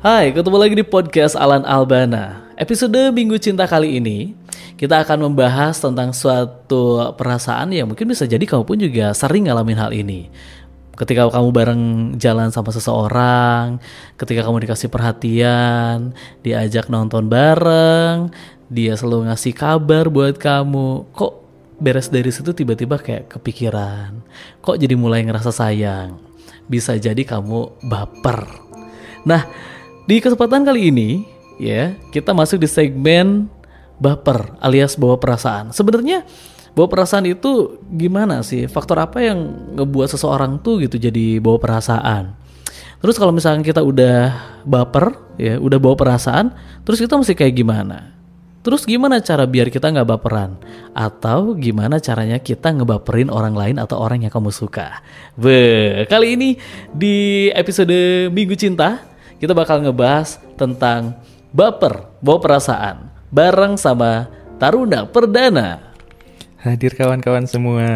Hai, ketemu lagi di podcast Alan Albana. Episode Minggu Cinta kali ini, kita akan membahas tentang suatu perasaan yang mungkin bisa jadi kamu pun juga sering ngalamin hal ini. Ketika kamu bareng jalan sama seseorang, ketika kamu dikasih perhatian, diajak nonton bareng, dia selalu ngasih kabar buat kamu, kok beres dari situ tiba-tiba kayak kepikiran, kok jadi mulai ngerasa sayang. Bisa jadi kamu baper. Nah, di kesempatan kali ini, ya, kita masuk di segmen baper alias bawa perasaan. Sebenarnya bawa perasaan itu gimana sih? Faktor apa yang ngebuat seseorang tuh gitu jadi bawa perasaan? Terus kalau misalnya kita udah baper, ya, udah bawa perasaan, terus kita mesti kayak gimana? Terus gimana cara biar kita nggak baperan? Atau gimana caranya kita ngebaperin orang lain atau orang yang kamu suka? Be, kali ini di episode Minggu Cinta kita bakal ngebahas tentang baper, bawa perasaan, bareng sama Taruna Perdana. Hadir kawan-kawan semua.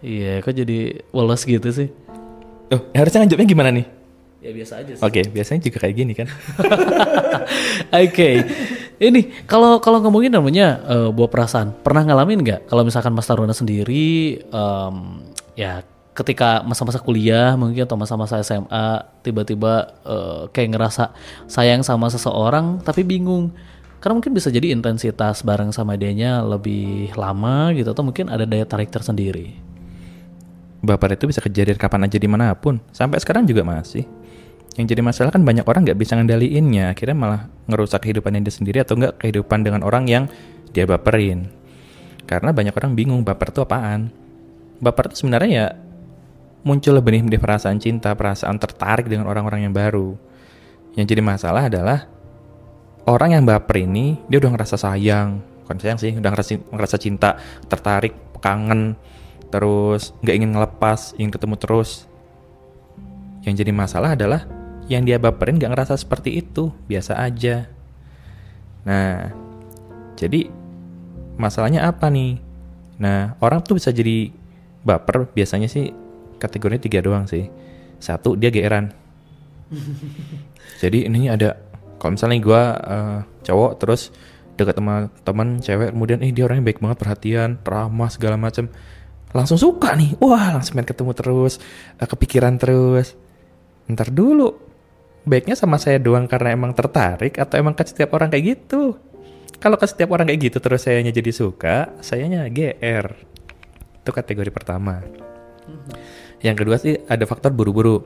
Iya, kok jadi wolos gitu sih? Oh, harusnya ngejawabnya gimana nih? Ya biasa aja sih. Oke, biasanya juga kayak gini kan. Oke, ini kalau kalau ngomongin namanya uh, bawa perasaan, pernah ngalamin nggak? Kalau misalkan Mas Taruna sendiri, um, ya ketika masa-masa kuliah mungkin atau masa-masa SMA tiba-tiba uh, kayak ngerasa sayang sama seseorang tapi bingung karena mungkin bisa jadi intensitas bareng sama dianya lebih lama gitu atau mungkin ada daya tarik tersendiri. Baper itu bisa kejadian kapan aja di mana pun. Sampai sekarang juga masih. Yang jadi masalah kan banyak orang nggak bisa ngendaliinnya. Akhirnya malah ngerusak kehidupannya dia sendiri atau nggak kehidupan dengan orang yang dia baperin. Karena banyak orang bingung baper itu apaan. Baper itu sebenarnya ya muncul benih-benih perasaan cinta, perasaan tertarik dengan orang-orang yang baru. Yang jadi masalah adalah orang yang baper ini dia udah ngerasa sayang, bukan sayang sih, udah ngerasa, ngerasa cinta, tertarik, kangen, terus nggak ingin ngelepas, ingin ketemu terus. Yang jadi masalah adalah yang dia baperin nggak ngerasa seperti itu, biasa aja. Nah, jadi masalahnya apa nih? Nah, orang tuh bisa jadi baper biasanya sih kategorinya tiga doang sih. Satu dia geeran. Jadi ini ada kalau misalnya gue uh, cowok terus dekat sama teman cewek kemudian eh dia orangnya baik banget perhatian ramah segala macam langsung suka nih. Wah langsung main ketemu terus uh, kepikiran terus. Ntar dulu baiknya sama saya doang karena emang tertarik atau emang ke setiap orang kayak gitu? Kalau ke setiap orang kayak gitu terus sayanya jadi suka sayanya GR itu kategori pertama yang kedua sih ada faktor buru-buru.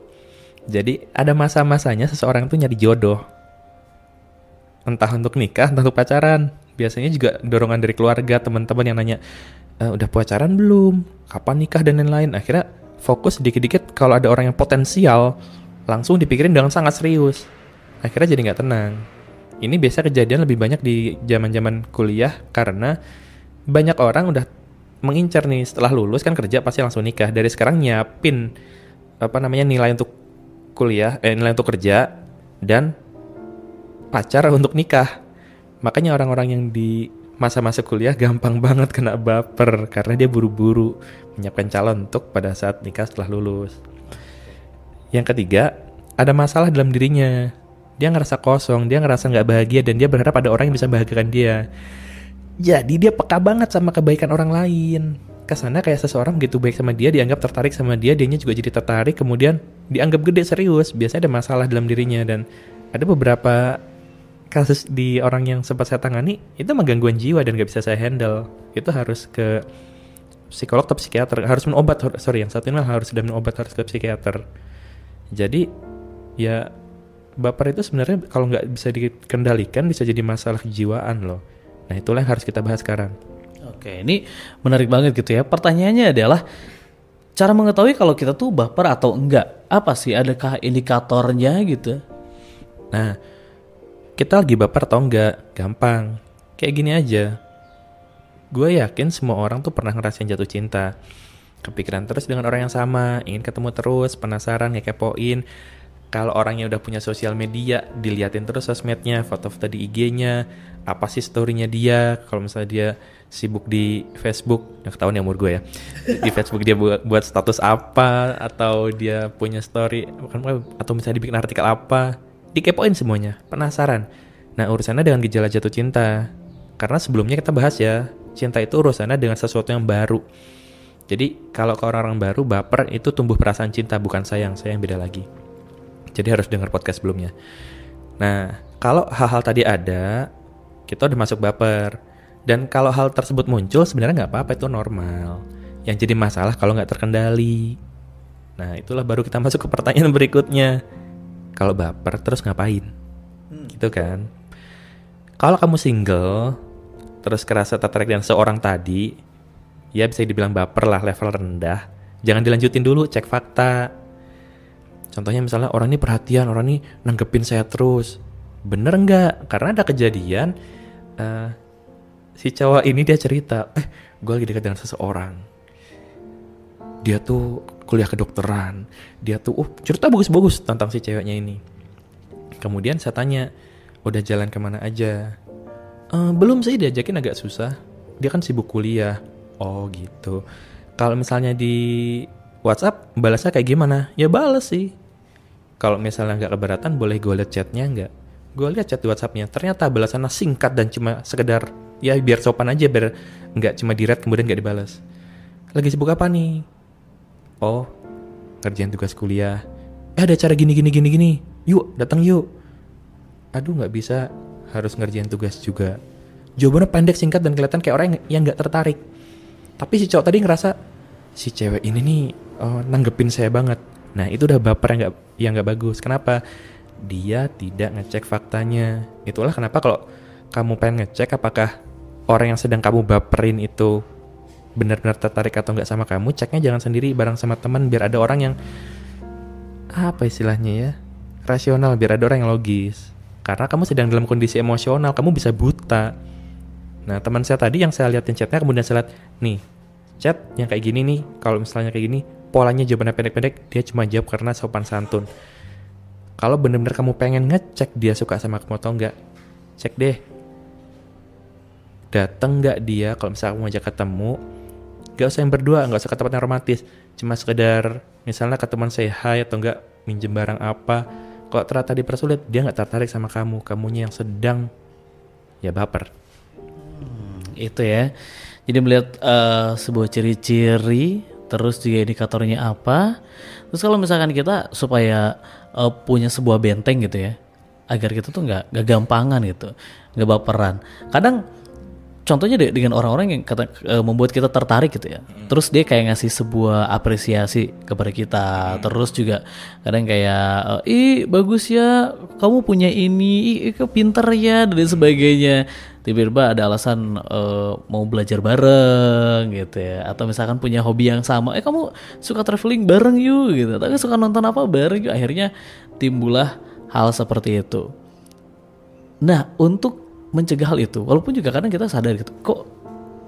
Jadi ada masa-masanya seseorang tuh nyari jodoh. Entah untuk nikah, entah untuk pacaran. Biasanya juga dorongan dari keluarga, teman-teman yang nanya, e, udah pacaran belum? Kapan nikah dan lain-lain. Akhirnya fokus dikit-dikit kalau ada orang yang potensial, langsung dipikirin dengan sangat serius. Akhirnya jadi nggak tenang. Ini biasa kejadian lebih banyak di zaman-zaman kuliah karena banyak orang udah mengincar nih setelah lulus kan kerja pasti langsung nikah. Dari sekarang nyiapin apa namanya nilai untuk kuliah, eh, nilai untuk kerja dan pacar untuk nikah. Makanya orang-orang yang di masa-masa kuliah gampang banget kena baper karena dia buru-buru menyiapkan calon untuk pada saat nikah setelah lulus. Yang ketiga, ada masalah dalam dirinya. Dia ngerasa kosong, dia ngerasa nggak bahagia dan dia berharap ada orang yang bisa bahagiakan dia. Jadi dia peka banget sama kebaikan orang lain. Ke sana kayak seseorang begitu baik sama dia, dianggap tertarik sama dia, dianya juga jadi tertarik, kemudian dianggap gede serius. Biasanya ada masalah dalam dirinya dan ada beberapa kasus di orang yang sempat saya tangani itu mah gangguan jiwa dan gak bisa saya handle. Itu harus ke psikolog atau psikiater, harus minum obat. Sorry, yang satu ini harus sudah minum obat, harus ke psikiater. Jadi ya baper itu sebenarnya kalau nggak bisa dikendalikan bisa jadi masalah kejiwaan loh Nah itulah yang harus kita bahas sekarang. Oke, ini menarik banget gitu ya. Pertanyaannya adalah cara mengetahui kalau kita tuh baper atau enggak. Apa sih? Adakah indikatornya gitu? Nah, kita lagi baper atau enggak? Gampang. Kayak gini aja. Gue yakin semua orang tuh pernah ngerasain jatuh cinta. Kepikiran terus dengan orang yang sama, ingin ketemu terus, penasaran, ngekepoin. Kalau orangnya udah punya sosial media, diliatin terus sosmednya, foto-foto di IG-nya, apa sih storynya dia kalau misalnya dia sibuk di Facebook yang ketahuan ya umur gue ya di Facebook dia buat, buat status apa atau dia punya story atau misalnya dibikin artikel apa dikepoin semuanya, penasaran. Nah urusannya dengan gejala jatuh cinta. Karena sebelumnya kita bahas ya, cinta itu urusannya dengan sesuatu yang baru. Jadi kalau ke orang-orang baru baper itu tumbuh perasaan cinta bukan sayang, sayang beda lagi. Jadi harus dengar podcast sebelumnya. Nah kalau hal-hal tadi ada, kita udah masuk baper. Dan kalau hal tersebut muncul sebenarnya nggak apa-apa itu normal. Yang jadi masalah kalau nggak terkendali. Nah itulah baru kita masuk ke pertanyaan berikutnya. Kalau baper terus ngapain? Gitu kan? Kalau kamu single, terus kerasa tertarik dengan seorang tadi, ya bisa dibilang baper lah level rendah. Jangan dilanjutin dulu, cek fakta. Contohnya misalnya orang ini perhatian, orang ini nanggepin saya terus. Bener nggak? Karena ada kejadian, uh, si cowok ini dia cerita, eh gue lagi dekat dengan seseorang. Dia tuh kuliah kedokteran. Dia tuh, oh cerita bagus-bagus tentang si ceweknya ini. Kemudian saya tanya, udah jalan ke mana aja? "Eh, belum sih diajakin agak susah. Dia kan sibuk kuliah. Oh gitu. Kalau misalnya di WhatsApp balasnya kayak gimana? Ya balas sih. Kalau misalnya nggak keberatan boleh gue liat chatnya nggak? Gue liat chat di WhatsAppnya. Ternyata balasannya singkat dan cuma sekedar ya biar sopan aja biar nggak cuma di kemudian nggak dibalas. Lagi sibuk apa nih? Oh ngerjain tugas kuliah. Eh ada cara gini gini gini gini. Yuk datang yuk. Aduh nggak bisa harus ngerjain tugas juga. Jawabannya pendek singkat dan kelihatan kayak orang yang nggak tertarik. Tapi si cowok tadi ngerasa si cewek ini nih oh, nanggepin saya banget. Nah itu udah baper yang nggak yang nggak bagus. Kenapa? Dia tidak ngecek faktanya. Itulah kenapa kalau kamu pengen ngecek apakah orang yang sedang kamu baperin itu benar-benar tertarik atau nggak sama kamu, ceknya jangan sendiri bareng sama teman biar ada orang yang apa istilahnya ya rasional biar ada orang yang logis. Karena kamu sedang dalam kondisi emosional, kamu bisa buta. Nah teman saya tadi yang saya liatin chatnya kemudian saya lihat nih chat yang kayak gini nih kalau misalnya kayak gini polanya jawabannya pendek-pendek dia cuma jawab karena sopan santun. Kalau bener-bener kamu pengen ngecek dia suka sama kamu atau enggak, cek deh. Dateng nggak dia kalau misalnya kamu ngajak ketemu, Gak usah yang berdua, nggak usah ke tempat yang romantis. Cuma sekedar misalnya ke teman say hi atau enggak minjem barang apa. Kalau ternyata dipersulit, dia nggak tertarik sama kamu. Kamunya yang sedang ya baper. itu ya. Jadi melihat eh, sebuah ciri-ciri, terus juga indikatornya apa. Terus kalau misalkan kita supaya eh, punya sebuah benteng gitu ya, agar kita tuh nggak nggak gampangan gitu, nggak baperan. Kadang contohnya deh dengan orang-orang yang kata, eh, membuat kita tertarik gitu ya. Terus dia kayak ngasih sebuah apresiasi kepada kita. Terus juga kadang kayak eh, ih bagus ya kamu punya ini, ih kau pinter ya dan sebagainya. Tiba-tiba ada alasan eh, mau belajar bareng gitu ya. Atau misalkan punya hobi yang sama, eh kamu suka traveling bareng yuk gitu. Tapi suka nonton apa bareng yuk. Akhirnya timbullah hal seperti itu. Nah, untuk mencegah hal itu, walaupun juga kadang kita sadar gitu, kok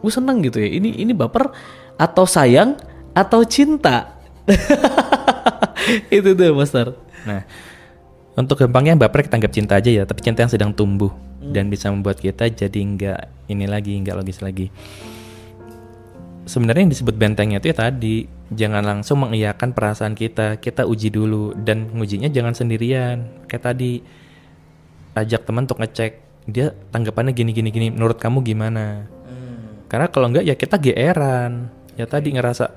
gue seneng gitu ya, ini ini baper atau sayang atau cinta. itu tuh, Master. Nah, untuk gampangnya baper kita anggap cinta aja ya, tapi cinta yang sedang tumbuh dan bisa membuat kita jadi nggak ini lagi, nggak logis lagi. Sebenarnya yang disebut bentengnya itu ya tadi, jangan langsung mengiyakan perasaan kita, kita uji dulu dan ngujinya jangan sendirian. Kayak tadi, ajak teman untuk ngecek dia tanggapannya gini gini gini, menurut kamu gimana? Karena kalau enggak ya kita geeran. Ya tadi ngerasa,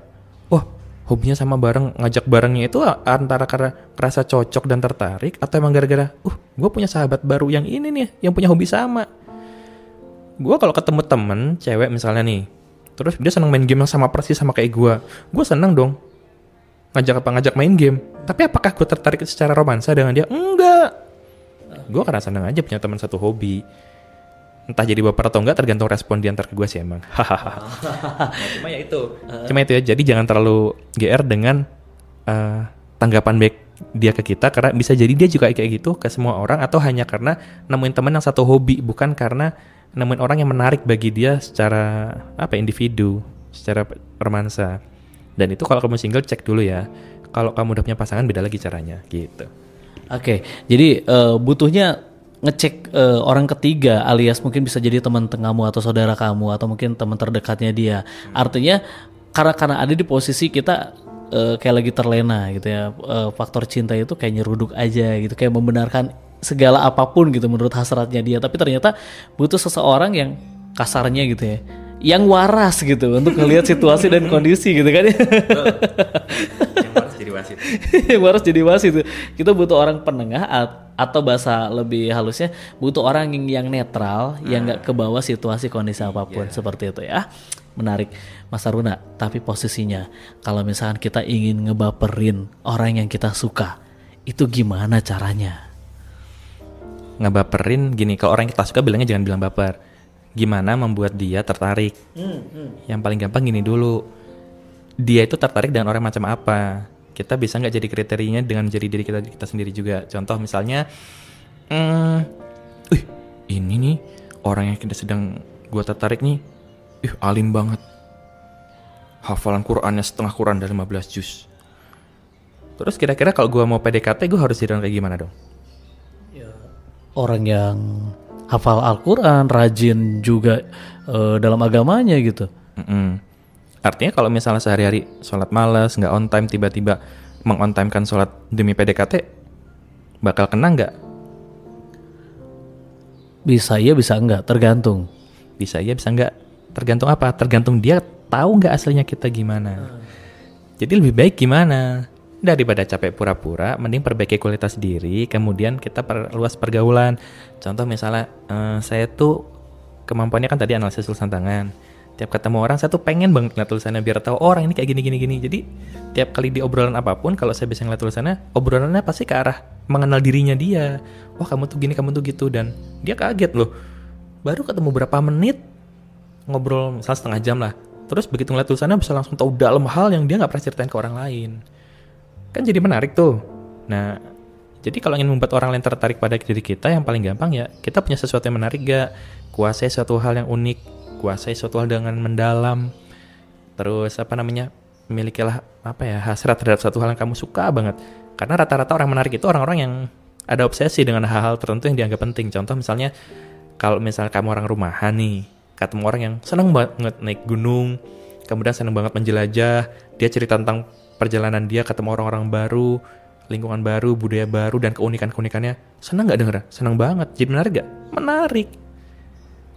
wah hobinya sama bareng, ngajak barengnya itu antara karena kerasa cocok dan tertarik atau emang gara-gara, uh gue punya sahabat baru yang ini nih, yang punya hobi sama. Gue kalau ketemu temen cewek misalnya nih, terus dia seneng main game yang sama persis sama kayak gue, gue seneng dong ngajak apa ngajak main game. Tapi apakah gue tertarik secara romansa dengan dia? Enggak. Gue karena seneng aja punya teman satu hobi entah jadi baper atau enggak tergantung respon dia antar gue sih emang. Hahaha. Nah, cuma ya itu. Cuma itu ya jadi jangan terlalu gr dengan eh, tanggapan baik dia ke kita karena bisa jadi dia juga kayak gitu ke semua orang atau hanya karena nemuin teman yang satu hobi bukan karena nemuin orang yang menarik bagi dia secara apa individu secara romansa dan itu kalau kamu single cek dulu ya. Kalau kamu udah punya pasangan beda lagi caranya gitu. Oke, jadi eh, butuhnya ngecek eh, orang ketiga alias mungkin bisa jadi teman tengahmu atau saudara kamu atau mungkin teman terdekatnya dia. Artinya karena karena ada di posisi kita eh, kayak lagi terlena gitu ya. Eh, faktor cinta itu kayak nyeruduk aja gitu, kayak membenarkan segala apa pun gitu menurut hasratnya dia tapi ternyata butuh seseorang yang kasarnya gitu ya yang waras gitu untuk melihat situasi dan kondisi gitu kan jadi wasit. Waras jadi wasit kita butuh orang penengah at- atau bahasa lebih halusnya butuh orang yang, yang netral yang nggak ke bawah situasi kondisi apa pun. Seperti itu ya. Menarik Mas Aruna. Tapi posisinya kalau misalkan kita ingin ngebaperin orang yang kita suka itu gimana caranya? Ngebaperin gini kalau orang yang kita suka bilangnya jangan bilang baper. Gimana membuat dia tertarik? Yang paling gampang gini dulu. Dia itu tertarik dengan orang macam apa kita bisa nggak jadi kriterianya dengan menjadi diri kita kita sendiri juga. Contoh misalnya hmm, "Wih, ini nih orang yang kita sedang gua tertarik nih. Ih alim banget. Hafalan Qurannya setengah Quran dari 15 juz. Terus kira-kira kalau gua mau PDKT gua harus jadi orang kayak gimana dong? Orang yang hafal Al-Quran rajin juga eh, dalam agamanya gitu. Mm-mm. Artinya kalau misalnya sehari-hari sholat malas, nggak on time, tiba-tiba mengon timekan sholat demi PDKT, bakal kena nggak? bisa iya bisa enggak tergantung Bisa iya, bisa nggak? Tergantung apa? Tergantung dia tahu nggak aslinya kita gimana. Jadi lebih baik gimana? Daripada capek pura-pura, mending perbaiki kualitas diri, kemudian kita perluas pergaulan. Contoh misalnya, eh, saya tuh kemampuannya kan tadi analisis tulisan tangan. Tiap ketemu orang, saya tuh pengen banget ngeliat tulisannya biar tahu oh, orang ini kayak gini gini gini. Jadi tiap kali di obrolan apa pun, kalau saya bisa ngeliat tulisannya, obrolannya pasti ke arah mengenal dirinya dia. Wah kamu tuh gini, kamu tuh gitu dan dia kaget loh. Baru ketemu berapa menit ngobrol misalnya setengah jam lah. Terus begitu ngeliat tulisannya bisa langsung tahu dalam hal yang dia nggak pernah ceritain ke orang lain. Kan jadi menarik tuh. Nah, jadi kalau ingin membuat orang lain tertarik pada diri kita, yang paling gampang ya kita punya sesuatu yang menarik gak? Kuasai suatu hal yang unik, kuasai suatu hal dengan mendalam. Terus apa namanya? Milikilah apa ya hasrat terhadap satu hal yang kamu suka banget. Karena rata-rata orang menarik itu orang-orang yang ada obsesi dengan hal-hal tertentu yang dianggap penting. Contoh misalnya kalau misalnya kamu orang rumahan nih, ketemu orang yang senang banget naik gunung, kemudian senang banget menjelajah, dia cerita tentang perjalanan dia ketemu orang-orang baru, lingkungan baru, budaya baru dan keunikan-keunikannya. Senang nggak denger? Senang banget. Jadi menarik gak? Menarik.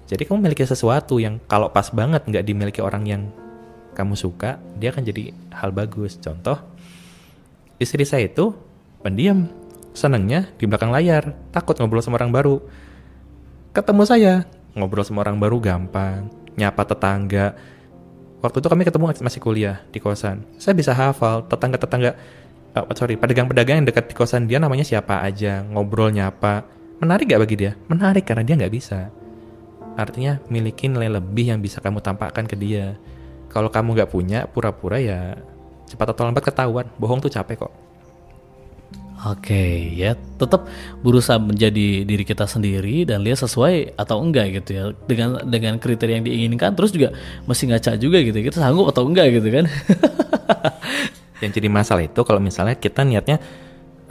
Jadi kamu memiliki sesuatu yang kalau pas banget nggak dimiliki orang yang kamu suka, dia akan jadi hal bagus. Contoh, istri saya itu pendiam, senangnya di belakang layar, takut ngobrol sama orang baru. Ketemu saya, ngobrol sama orang baru gampang, nyapa tetangga. Waktu itu kami ketemu masih kuliah di kosan. Saya bisa hafal tetangga-tetangga, oh, sorry, pedagang-pedagang yang dekat di kosan dia namanya siapa aja, ngobrol nyapa. Menarik gak bagi dia? Menarik karena dia nggak bisa. Artinya miliki nilai lebih yang bisa kamu tampakkan ke dia. Kalau kamu nggak punya, pura-pura ya cepat atau lambat ketahuan. Bohong tuh capek kok. Oke, ya tetap berusaha menjadi diri kita sendiri dan lihat sesuai atau enggak gitu ya dengan dengan kriteria yang diinginkan. Terus juga mesti ngaca juga gitu, kita sanggup atau enggak gitu kan? Yang jadi masalah itu kalau misalnya kita niatnya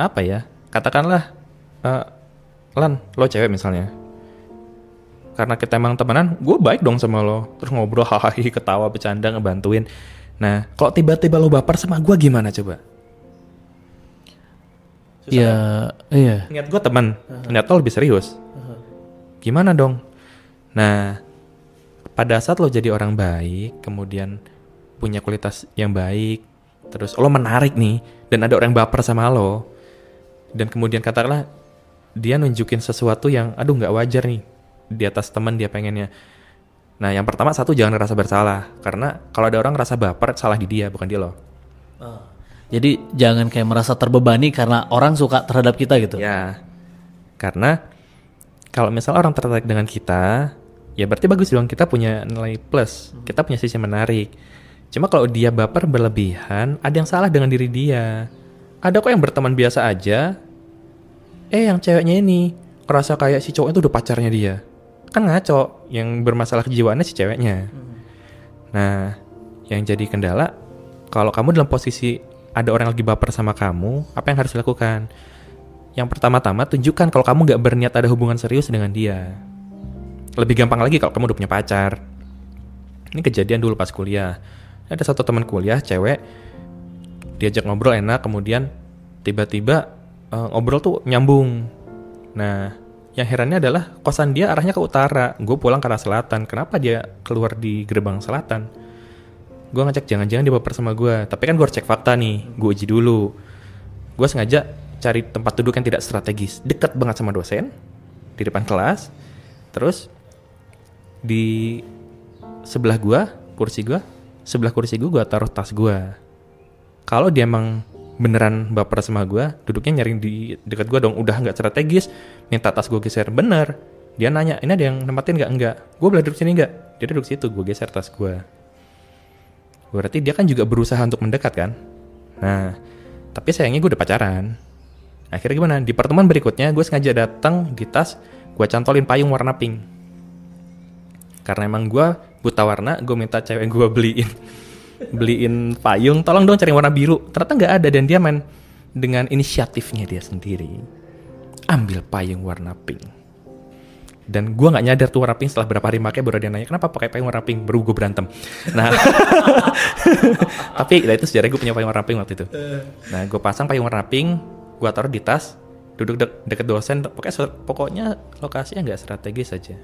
apa ya? Katakanlah, eh, Lan, lo cewek misalnya. Karena kita emang temenan, gue baik dong sama lo. Terus ngobrol, hahaha, ketawa, bercanda, ngebantuin. Nah, kalau tiba-tiba lo baper sama gue gimana coba? ya, iya. Niat gue teman, niat lo lebih serius. Gimana dong? Nah, pada saat lo jadi orang baik, kemudian punya kualitas yang baik, terus lo menarik nih, dan ada orang baper sama lo, dan kemudian katakanlah dia nunjukin sesuatu yang, aduh nggak wajar nih di atas teman dia pengennya. Nah, yang pertama satu jangan ngerasa bersalah, karena kalau ada orang ngerasa baper, salah di dia bukan dia lo. Jadi jangan kayak merasa terbebani karena orang suka terhadap kita gitu. Ya, karena kalau misalnya orang tertarik dengan kita, ya berarti bagus dong kita punya nilai plus, kita punya sisi menarik. Cuma kalau dia baper berlebihan, ada yang salah dengan diri dia. Ada kok yang berteman biasa aja, eh yang ceweknya ini ngerasa kayak si cowok itu udah pacarnya dia. Kan ngaco, yang bermasalah kejiwaannya si ceweknya. Nah, yang jadi kendala, kalau kamu dalam posisi ada orang lagi baper sama kamu, apa yang harus dilakukan? Yang pertama-tama tunjukkan kalau kamu nggak berniat ada hubungan serius dengan dia. Lebih gampang lagi kalau kamu udah punya pacar. Ini kejadian dulu pas kuliah. Ada satu teman kuliah cewek diajak ngobrol enak, kemudian tiba-tiba eh, ngobrol tuh nyambung. Nah, yang herannya adalah kosan dia arahnya ke utara. Gue pulang ke arah selatan. Kenapa dia keluar di gerbang selatan? Gue ngecek jangan-jangan dia baper sama gue. Tapi kan gue harus cek fakta nih. Gue uji dulu. Gue sengaja cari tempat duduk yang tidak strategis. Dekat banget sama dosen. Di depan kelas. Terus di sebelah gue, kursi gue, sebelah kursi gue, gue taruh tas gue. Kalau dia emang beneran baper sama gue, duduknya nyari di dekat gue dong, udah nggak strategis, minta tas gue geser, bener. Dia nanya, ini ada yang nempatin nggak? Enggak. Gue boleh duduk sini nggak? Dia duduk situ, gue geser tas gue. Berarti dia kan juga berusaha untuk mendekat kan? Nah, tapi sayangnya gue udah pacaran. Akhirnya gimana? Di pertemuan berikutnya gue sengaja datang di tas, gue cantolin payung warna pink. Karena emang gue buta warna, gue minta cewek gue beliin beliin payung. Tolong dong cari warna biru. Ternyata nggak ada. Dan dia main dengan inisiatifnya dia sendiri. Ambil payung warna pink. Dan gue nggak nyadar tuh warna pink setelah berapa hari pakai baru dia nanya kenapa pakai payung warna pink? Baru gue berantem. Nah. Tapi nah itu sejarah gue punya payung warna pink waktu itu. Nah gue pasang payung warna pink gue taruh di tas duduk de deket dosen. Pokoknya pokoknya lokasinya nggak strategis saja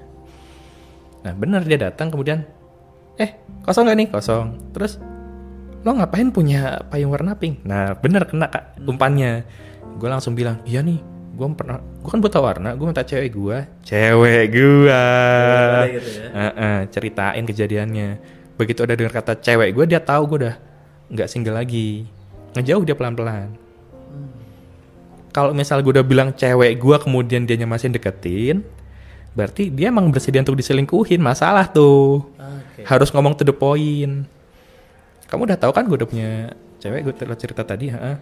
nah benar dia datang kemudian eh kosong gak nih? Kosong. Terus lo ngapain punya payung warna pink? Nah bener kena kak umpannya. Gue langsung bilang iya nih gue pernah gue kan buta warna gue minta cewek gue cewek gue gitu ya? uh -uh, ceritain kejadiannya. Begitu ada dengar kata cewek gue dia tahu gue udah nggak single lagi. Ngejauh dia pelan pelan hmm. kalau misal gue udah bilang cewek gue kemudian dia masih deketin berarti dia emang bersedia untuk diselingkuhin. Masalah tuh. Okay. harus ngomong to the point kamu udah tahu kan gue udah punya cewek gue cerita tadi ha?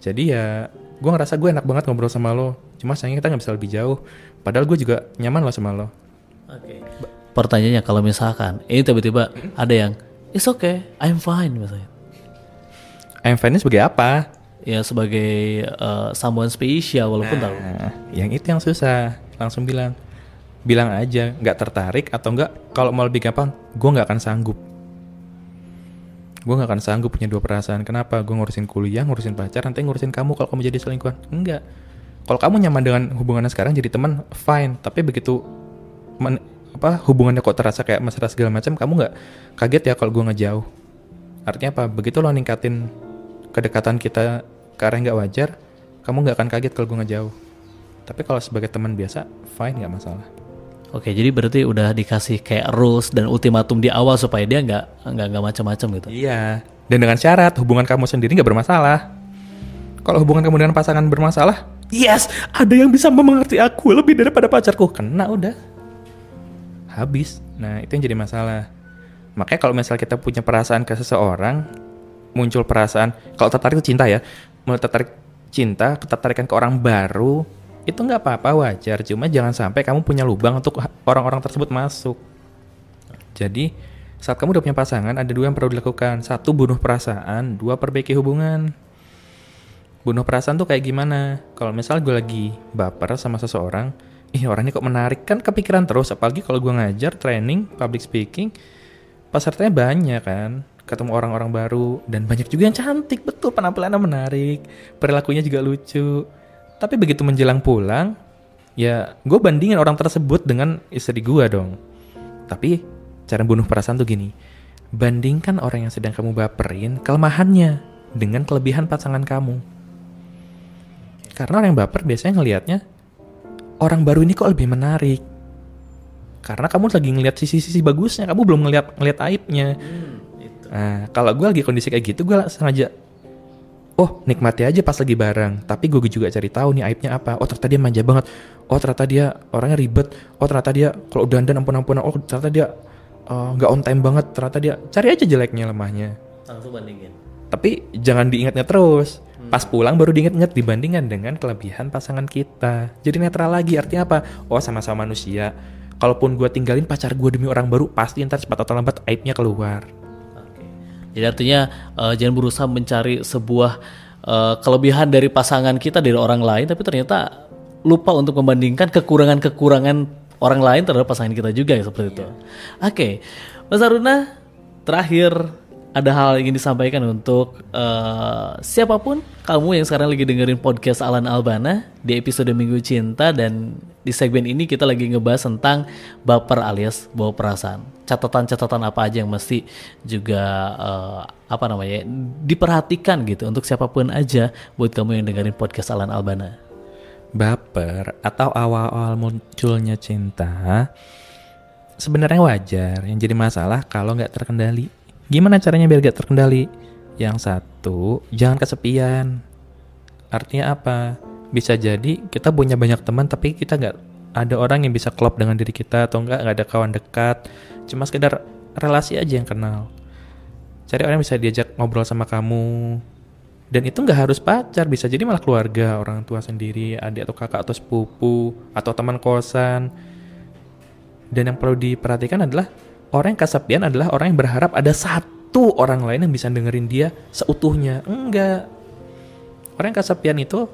Jadi ya gue ngerasa gue enak banget ngobrol sama lo. Cuma sayangnya kita nggak bisa lebih jauh. Padahal gue juga nyaman lo sama lo. Okay. pertanyaannya kalau misalkan ini tiba-tiba ada yang it's okay I'm fine misalnya. I'm fine sebagai apa? Ya sebagai uh, someone spesial walaupun nah, tahu. yang itu yang susah. Langsung bilang bilang aja nggak tertarik atau enggak kalau mau lebih gampang gue nggak akan sanggup gue nggak akan sanggup punya dua perasaan. Kenapa? Gue ngurusin kuliah ngurusin pacar nanti ngurusin kamu kalau kamu jadi selingkuhan. Enggak. Kalau kamu nyaman dengan hubungannya sekarang jadi teman fine. Tapi begitu men, apa hubungannya kok terasa kayak mesra segala macam kamu nggak kaget ya kalau gue ngejauh? Artinya apa? Begitu lo ningkatin kedekatan kita ke arah nggak wajar kamu nggak akan kaget kalau gue ngejauh. Tapi kalau sebagai teman biasa fine nggak masalah Oke, jadi berarti udah dikasih kayak rules dan ultimatum di awal supaya dia nggak nggak nggak macam-macam gitu. Iya. Dan dengan syarat hubungan kamu sendiri nggak bermasalah. Kalau hubungan kamu dengan pasangan bermasalah, yes, ada yang bisa mengerti aku lebih daripada pacarku. Kena udah. Habis. Nah, itu yang jadi masalah. Makanya kalau misal kita punya perasaan ke seseorang, muncul perasaan, kalau tertarik itu cinta ya, mulai tertarik cinta, ketertarikan ke orang baru, itu nggak apa-apa wajar. Cuma jangan sampai kamu punya lubang untuk orang-orang tersebut masuk. Jadi saat kamu udah punya pasangan ada dua yang perlu dilakukan. Satu bunuh perasaan. Dua perbaiki hubungan. Bunuh perasaan tuh kayak gimana? Kalau misal gue lagi baper sama seseorang ih orangnya kok menarik. Kan kepikiran terus apalagi kalau gue ngajar training public speaking pesertanya banyak kan? Ketemu orang-orang baru. Dan banyak juga yang cantik. Betul penampilannya menarik. Perilakunya juga lucu tapi begitu menjelang pulang, ya gue bandingin orang tersebut dengan istri gue dong. Tapi cara bunuh perasaan tuh gini, bandingkan orang yang sedang kamu baperin kelemahannya dengan kelebihan pasangan kamu. Karena orang yang baper biasanya ngelihatnya orang baru ini kok lebih menarik. Karena kamu lagi ngelihat sisi-sisi bagusnya, kamu belum ngelihat ngelihat aibnya. Hmm, Nah, kalau gue lagi kondisi kayak gitu, gue sengaja oh nikmati aja pas lagi bareng. Tapi gue juga cari tahu nih aibnya apa. Oh ternyata dia manja banget. Oh ternyata dia orangnya ribet. Oh ternyata dia kalau dandan ampun ampun oh ternyata dia eh, nggak uh, on time banget. Ternyata dia cari aja jeleknya lemahnya. Langsung bandingin. Tapi jangan diingatnya terus. Hmm. pas pulang baru diingat-ingat dibandingkan dengan kelebihan pasangan kita. Jadi netral lagi artinya apa? Oh sama-sama manusia. Kalaupun gue tinggalin pacar gue demi orang baru pasti ntar cepat atau lambat aibnya keluar jadi artinya uh, jangan berusaha mencari sebuah uh, kelebihan dari pasangan kita dari orang lain, tapi ternyata lupa untuk membandingkan kekurangan-kekurangan orang lain terhadap pasangan kita juga ya seperti itu. Oke, okay. Mas Aruna, terakhir ada hal yang ingin disampaikan untuk uh, siapa pun kamu yang sekarang lagi dengerin podcast Alan Albana di episode Minggu Cinta dan di segmen ini kita lagi ngebahas tentang baper alias bawa perasaan. Catatan-catatan apa aja yang mesti juga uh, apa namanya diperhatikan gitu untuk siapa pun aja buat kamu yang dengerin podcast Alan Albana. Baper atau awal-awal munculnya cinta sebenarnya wajar. Yang jadi masalah kalau nggak terkendali Gimana caranya biar gak terkendali? Yang satu, jangan kesepian. Artinya apa? Bisa jadi kita punya banyak teman tapi kita nggak ada orang yang bisa klop dengan diri kita atau enggak nggak ada kawan dekat. Cuma sekedar relasi aja yang kenal. Cari orang yang bisa diajak ngobrol sama kamu. Dan itu nggak harus pacar, bisa jadi malah keluarga, orang tua sendiri, adik atau kakak atau sepupu, atau teman kosan. Dan yang perlu diperhatikan adalah orang yang kesepian adalah orang yang berharap ada satu orang lain yang bisa dengerin dia seutuhnya. Enggak. Orang yang kesepian itu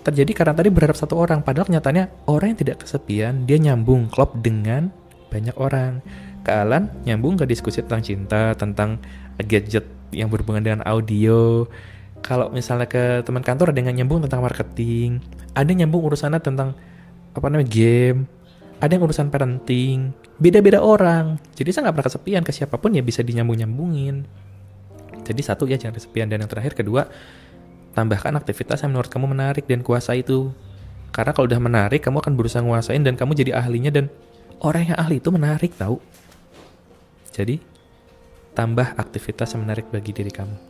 terjadi karena tadi berharap satu orang. Padahal kenyataannya orang yang tidak kesepian, dia nyambung klop dengan banyak orang. Kealan nyambung ke diskusi tentang cinta, tentang gadget yang berhubungan dengan audio. Kalau misalnya ke teman kantor ada yang nyambung tentang marketing, ada yang nyambung urusannya tentang apa namanya game, ada yang urusan parenting, beda-beda orang. Jadi saya nggak pernah kesepian ke siapa pun ya bisa dinyambung-nyambungin. Jadi satu ya jangan kesepian dan yang terakhir kedua tambahkan aktivitas yang menurut kamu menarik dan kuasa itu. Karena kalau udah menarik kamu akan berusaha nguasain dan kamu jadi ahlinya dan orang yang ahli itu menarik tahu. Jadi tambah aktivitas yang menarik bagi diri kamu.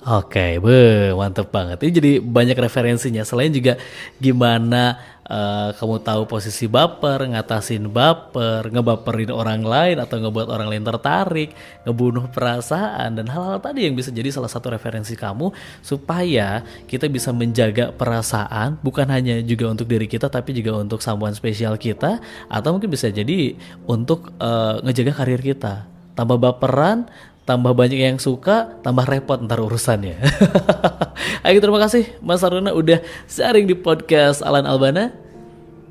Oke, be, mantep banget. Ini jadi banyak referensinya. Selain juga gimana uh, kamu tahu posisi baper, ngatasin baper, ngebaperin orang lain atau ngebuat orang lain tertarik, ngebunuh perasaan dan hal-hal tadi yang bisa jadi salah satu referensi kamu supaya kita bisa menjaga perasaan bukan hanya juga untuk diri kita tapi juga untuk someone spesial kita atau mungkin bisa jadi untuk uh, ngejaga karir kita. Tambah baperan, tambah banyak yang suka, tambah repot ntar urusannya. Ayo terima kasih Mas Aruna udah sharing di podcast Alan Albana.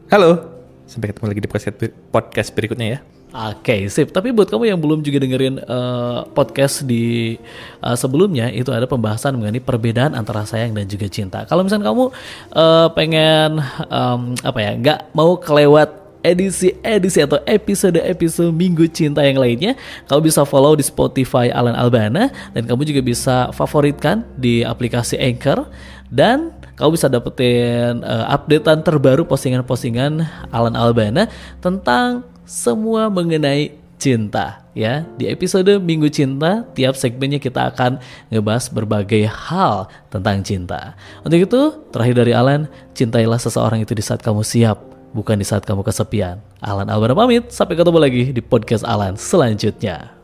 Halo, sampai ketemu lagi di podcast, podcast berikutnya ya. Oke, okay, sip. Tapi buat kamu yang belum juga dengerin uh, podcast di uh, sebelumnya, itu ada pembahasan mengenai perbedaan antara sayang dan juga cinta. Kalau misalnya kamu uh, pengen um, apa ya, nggak mau kelewat edisi-edisi atau episode-episode Minggu Cinta yang lainnya, kamu bisa follow di Spotify Alan Albana dan kamu juga bisa favoritkan di aplikasi Anchor dan kamu bisa dapetin uh, updatean terbaru postingan-postingan Alan Albana tentang semua mengenai cinta ya. Di episode Minggu Cinta, tiap segmennya kita akan ngebahas berbagai hal tentang cinta. Untuk itu, terakhir dari Alan, cintailah seseorang itu di saat kamu siap bukan di saat kamu kesepian. Alan Albana pamit, sampai ketemu lagi di podcast Alan selanjutnya.